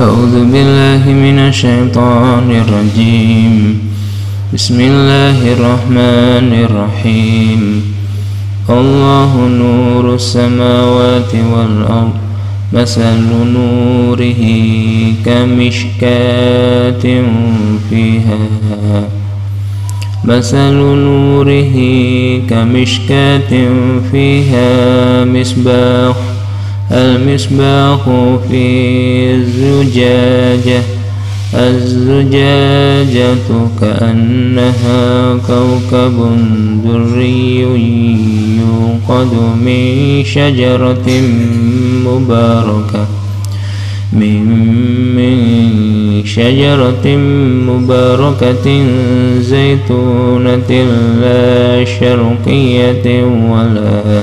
أعوذ بالله من الشيطان الرجيم. بسم الله الرحمن الرحيم. الله نور السماوات والأرض مثل نوره كمشكاة فيها. مثل نوره كمشكاة فيها مصباح المصباح في الزجاجة الزجاجة كأنها كوكب دري يوقد من شجرة مباركة من, من شجرة مباركة زيتونة لا شرقية ولا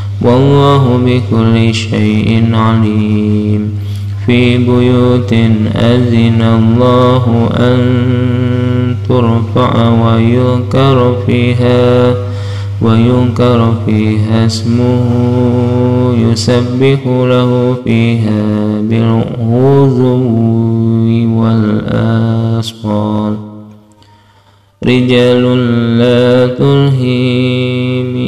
والله بكل شيء عليم. في بيوت أذن الله أن ترفع ويذكر فيها وينكر فيها اسمه يسبح له فيها بالغزو والآصال. رجال لا تلهيهم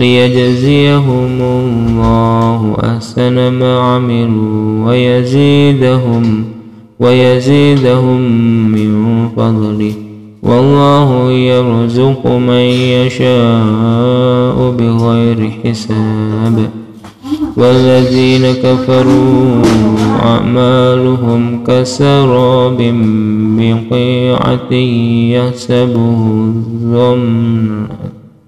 ليجزيهم الله أحسن ما عملوا ويزيدهم ويزيدهم من فضله. والله يرزق من يشاء بغير حساب. والذين كفروا أعمالهم كسراب بقيعة يحسبه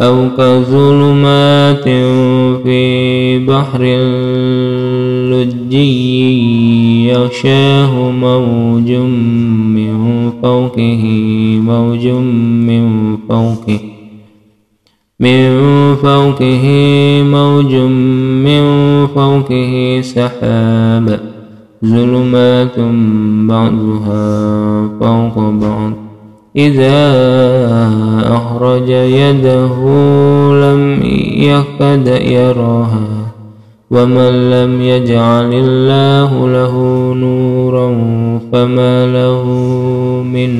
أو كظلمات في بحر لجي يغشاه موج من فوقه موج من فوقه من فوقه موج من فوقه سحاب ظلمات بعضها فوق بعض. إذا أخرج يده لم يكد يراها ومن لم يجعل الله له نورا فما له من